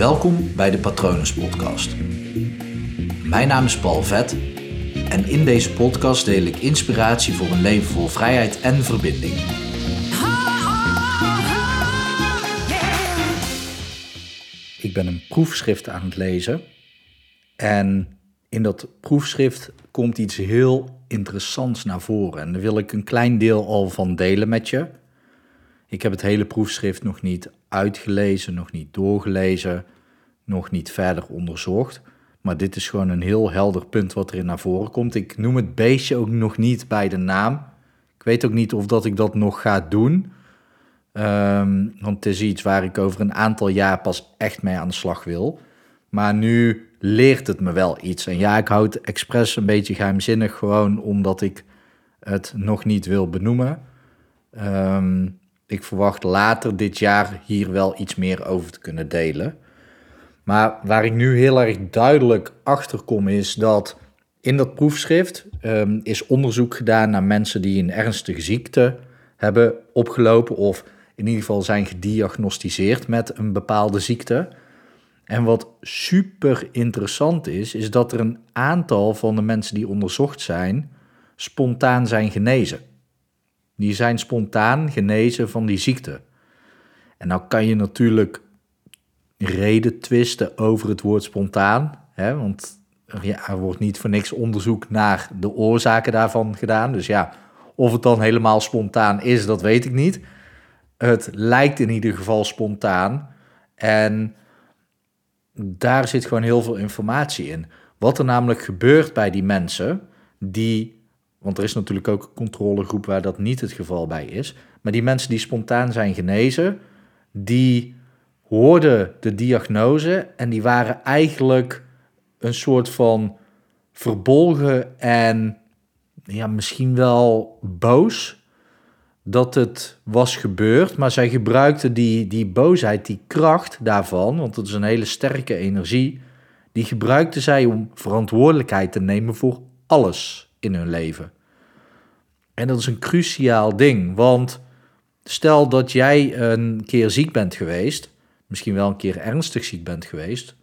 Welkom bij de Patronus Podcast. Mijn naam is Paul Vet en in deze podcast deel ik inspiratie voor een leven vol vrijheid en verbinding. Ik ben een proefschrift aan het lezen en in dat proefschrift komt iets heel interessants naar voren en daar wil ik een klein deel al van delen met je. Ik heb het hele proefschrift nog niet uitgelezen, nog niet doorgelezen, nog niet verder onderzocht. Maar dit is gewoon een heel helder punt wat erin naar voren komt. Ik noem het beestje ook nog niet bij de naam. Ik weet ook niet of dat ik dat nog ga doen. Ehm, want het is iets waar ik over een aantal jaar pas echt mee aan de slag wil. Maar nu leert het me wel iets. En ja, ik houd het expres een beetje geheimzinnig, gewoon omdat ik het nog niet wil benoemen. Um, ik verwacht later dit jaar hier wel iets meer over te kunnen delen. Maar waar ik nu heel erg duidelijk achter kom is dat in dat proefschrift um, is onderzoek gedaan naar mensen die een ernstige ziekte hebben opgelopen of in ieder geval zijn gediagnosticeerd met een bepaalde ziekte. En wat super interessant is, is dat er een aantal van de mensen die onderzocht zijn spontaan zijn genezen. Die zijn spontaan genezen van die ziekte. En nou kan je natuurlijk reden twisten over het woord spontaan. Hè, want ja, er wordt niet voor niks onderzoek naar de oorzaken daarvan gedaan. Dus ja, of het dan helemaal spontaan is, dat weet ik niet. Het lijkt in ieder geval spontaan. En daar zit gewoon heel veel informatie in. Wat er namelijk gebeurt bij die mensen die want er is natuurlijk ook een controlegroep waar dat niet het geval bij is. Maar die mensen die spontaan zijn genezen, die hoorden de diagnose en die waren eigenlijk een soort van verbolgen en ja, misschien wel boos dat het was gebeurd. Maar zij gebruikten die, die boosheid, die kracht daarvan, want het is een hele sterke energie, die gebruikten zij om verantwoordelijkheid te nemen voor alles in hun leven. En dat is een cruciaal ding, want stel dat jij een keer ziek bent geweest, misschien wel een keer ernstig ziek bent geweest,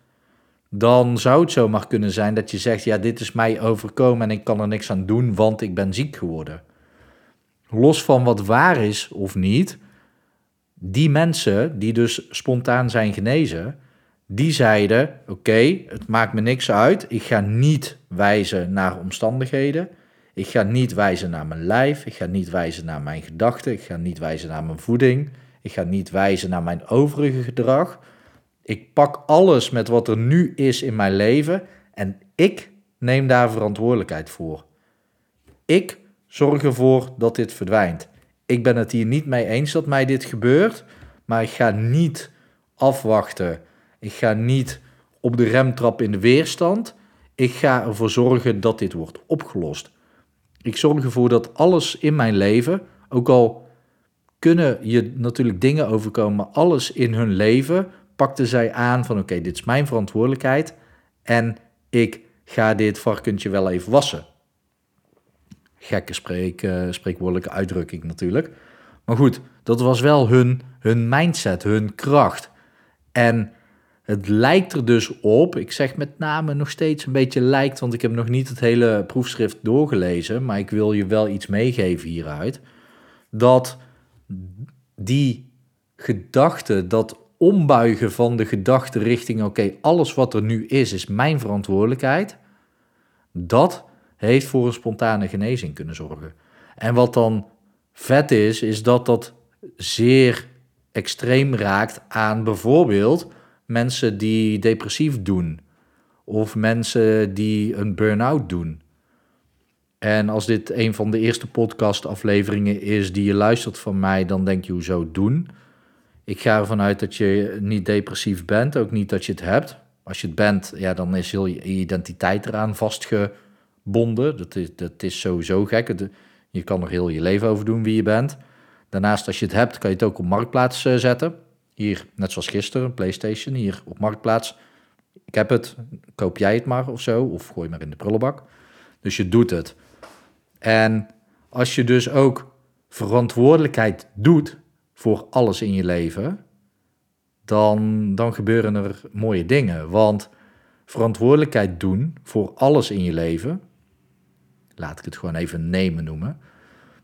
dan zou het zomaar kunnen zijn dat je zegt: Ja, dit is mij overkomen en ik kan er niks aan doen, want ik ben ziek geworden. Los van wat waar is of niet, die mensen die dus spontaan zijn genezen, die zeiden: Oké, het maakt me niks uit. Ik ga niet wijzen naar omstandigheden. Ik ga niet wijzen naar mijn lijf. Ik ga niet wijzen naar mijn gedachten. Ik ga niet wijzen naar mijn voeding. Ik ga niet wijzen naar mijn overige gedrag. Ik pak alles met wat er nu is in mijn leven en ik neem daar verantwoordelijkheid voor. Ik zorg ervoor dat dit verdwijnt. Ik ben het hier niet mee eens dat mij dit gebeurt, maar ik ga niet afwachten ik ga niet op de rem in de weerstand. Ik ga ervoor zorgen dat dit wordt opgelost. Ik zorg ervoor dat alles in mijn leven, ook al kunnen je natuurlijk dingen overkomen, alles in hun leven pakten zij aan van oké, dit is mijn verantwoordelijkheid en ik ga dit varkentje wel even wassen. Gekke uh, spreekwoordelijke uitdrukking natuurlijk. Maar goed, dat was wel hun, hun mindset, hun kracht. En het lijkt er dus op, ik zeg met name nog steeds een beetje lijkt, want ik heb nog niet het hele proefschrift doorgelezen, maar ik wil je wel iets meegeven hieruit, dat die gedachte, dat ombuigen van de gedachte richting, oké, alles wat er nu is, is mijn verantwoordelijkheid, dat heeft voor een spontane genezing kunnen zorgen. En wat dan vet is, is dat dat zeer extreem raakt aan bijvoorbeeld mensen die depressief doen of mensen die een burn-out doen. En als dit een van de eerste podcastafleveringen is die je luistert van mij, dan denk je hoezo doen. Ik ga ervan uit dat je niet depressief bent, ook niet dat je het hebt. Als je het bent, ja, dan is heel je identiteit eraan vastgebonden. Dat is, dat is sowieso gek. Je kan er heel je leven over doen wie je bent. Daarnaast, als je het hebt, kan je het ook op marktplaats eh, zetten. Hier, net zoals gisteren, PlayStation, hier op Marktplaats. Ik heb het, koop jij het maar of zo, of gooi maar in de prullenbak. Dus je doet het. En als je dus ook verantwoordelijkheid doet voor alles in je leven, dan, dan gebeuren er mooie dingen. Want verantwoordelijkheid doen voor alles in je leven, laat ik het gewoon even nemen noemen,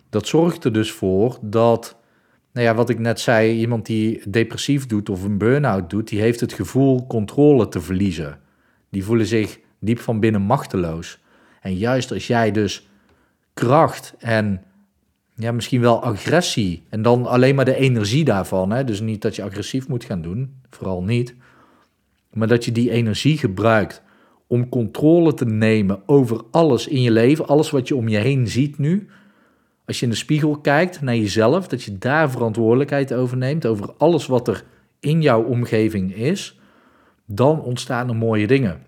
dat zorgt er dus voor dat, nou ja, wat ik net zei, iemand die depressief doet of een burn-out doet, die heeft het gevoel controle te verliezen. Die voelen zich diep van binnen machteloos. En juist als jij dus kracht en ja, misschien wel agressie en dan alleen maar de energie daarvan, hè? dus niet dat je agressief moet gaan doen, vooral niet, maar dat je die energie gebruikt om controle te nemen over alles in je leven, alles wat je om je heen ziet nu. Als je in de spiegel kijkt naar jezelf, dat je daar verantwoordelijkheid over neemt, over alles wat er in jouw omgeving is, dan ontstaan er mooie dingen.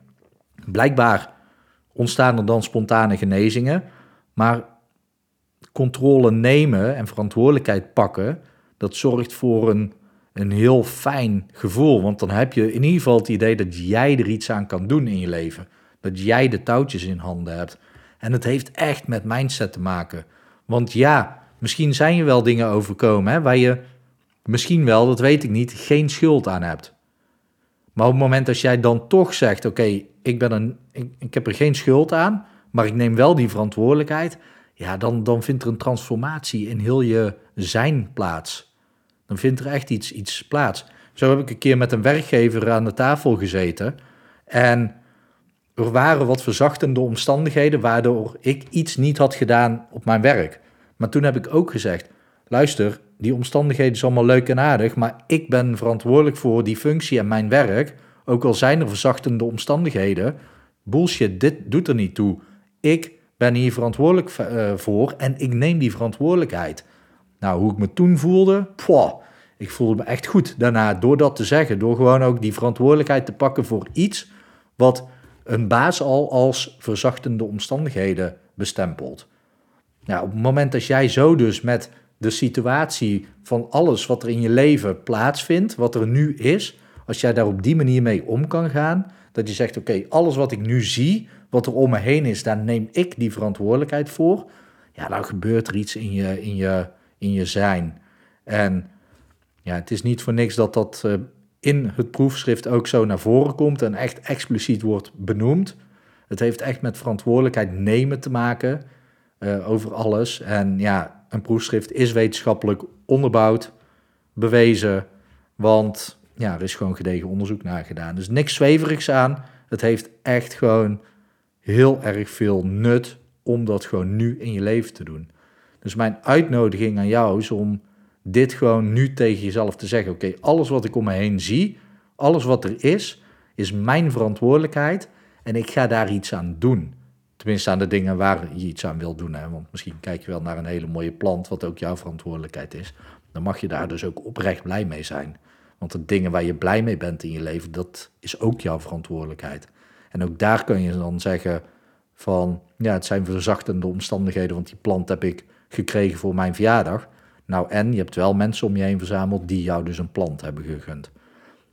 Blijkbaar ontstaan er dan spontane genezingen, maar controle nemen en verantwoordelijkheid pakken, dat zorgt voor een, een heel fijn gevoel. Want dan heb je in ieder geval het idee dat jij er iets aan kan doen in je leven. Dat jij de touwtjes in handen hebt. En het heeft echt met mindset te maken. Want ja, misschien zijn je wel dingen overkomen hè, waar je misschien wel, dat weet ik niet, geen schuld aan hebt. Maar op het moment dat jij dan toch zegt: Oké, ik ben een, ik, ik heb er geen schuld aan, maar ik neem wel die verantwoordelijkheid ja, dan, dan vindt er een transformatie in heel je zijn plaats. Dan vindt er echt iets, iets plaats. Zo heb ik een keer met een werkgever aan de tafel gezeten. En er waren wat verzachtende omstandigheden waardoor ik iets niet had gedaan op mijn werk. Maar toen heb ik ook gezegd: luister, die omstandigheden zijn allemaal leuk en aardig, maar ik ben verantwoordelijk voor die functie en mijn werk. Ook al zijn er verzachtende omstandigheden. Bullshit, dit doet er niet toe. Ik ben hier verantwoordelijk uh, voor en ik neem die verantwoordelijkheid. Nou, hoe ik me toen voelde, ik voelde me echt goed daarna door dat te zeggen. Door gewoon ook die verantwoordelijkheid te pakken voor iets wat een baas al als verzachtende omstandigheden bestempelt. Nou, op het moment dat jij zo dus met de situatie van alles wat er in je leven plaatsvindt, wat er nu is, als jij daar op die manier mee om kan gaan, dat je zegt: Oké, alles wat ik nu zie, wat er om me heen is, daar neem ik die verantwoordelijkheid voor. Ja, dan gebeurt er iets in je, in je, in je zijn. En ja, het is niet voor niks dat dat uh, in het proefschrift ook zo naar voren komt en echt expliciet wordt benoemd. Het heeft echt met verantwoordelijkheid nemen te maken uh, over alles. En ja, een proefschrift is wetenschappelijk onderbouwd, bewezen, want ja, er is gewoon gedegen onderzoek naar gedaan. Dus niks zweverigs aan. Het heeft echt gewoon heel erg veel nut om dat gewoon nu in je leven te doen. Dus mijn uitnodiging aan jou is om dit gewoon nu tegen jezelf te zeggen. Oké, alles wat ik om me heen zie, alles wat er is, is mijn verantwoordelijkheid en ik ga daar iets aan doen. Tenminste aan de dingen waar je iets aan wil doen. Hè? Want misschien kijk je wel naar een hele mooie plant, wat ook jouw verantwoordelijkheid is. Dan mag je daar dus ook oprecht blij mee zijn. Want de dingen waar je blij mee bent in je leven, dat is ook jouw verantwoordelijkheid. En ook daar kun je dan zeggen van, ja, het zijn verzachtende omstandigheden, want die plant heb ik gekregen voor mijn verjaardag. Nou, en je hebt wel mensen om je heen verzameld die jou dus een plant hebben gegund.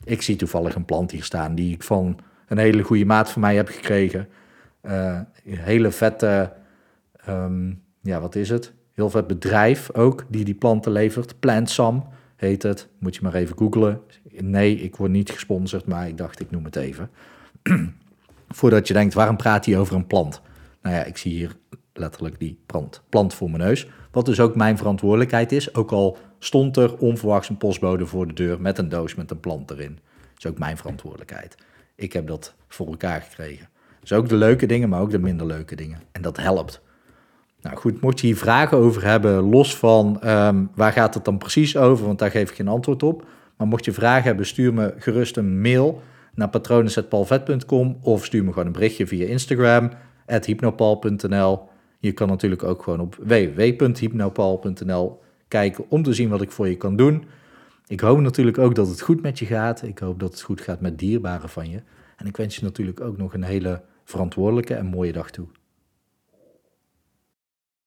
Ik zie toevallig een plant hier staan die ik van een hele goede maat van mij heb gekregen. Uh, hele vette, um, ja, wat is het? Heel vet bedrijf ook, die die planten levert. Plantsam heet het. Moet je maar even googlen. Nee, ik word niet gesponsord, maar ik dacht, ik noem het even. Voordat je denkt, waarom praat hij over een plant? Nou ja, ik zie hier letterlijk die plant, plant voor mijn neus. Wat dus ook mijn verantwoordelijkheid is. Ook al stond er onverwachts een postbode voor de deur met een doos met een plant erin. Dat is ook mijn verantwoordelijkheid. Ik heb dat voor elkaar gekregen. Dus ook de leuke dingen, maar ook de minder leuke dingen. En dat helpt. Nou goed, mocht je hier vragen over hebben, los van um, waar gaat het dan precies over, want daar geef ik geen antwoord op. Maar mocht je vragen hebben, stuur me gerust een mail naar patronen.palvet.com of stuur me gewoon een berichtje via Instagram, hypnopal.nl. Je kan natuurlijk ook gewoon op www.hypnopal.nl kijken om te zien wat ik voor je kan doen. Ik hoop natuurlijk ook dat het goed met je gaat. Ik hoop dat het goed gaat met dierbaren van je. En ik wens je natuurlijk ook nog een hele verantwoordelijke en mooie dag toe.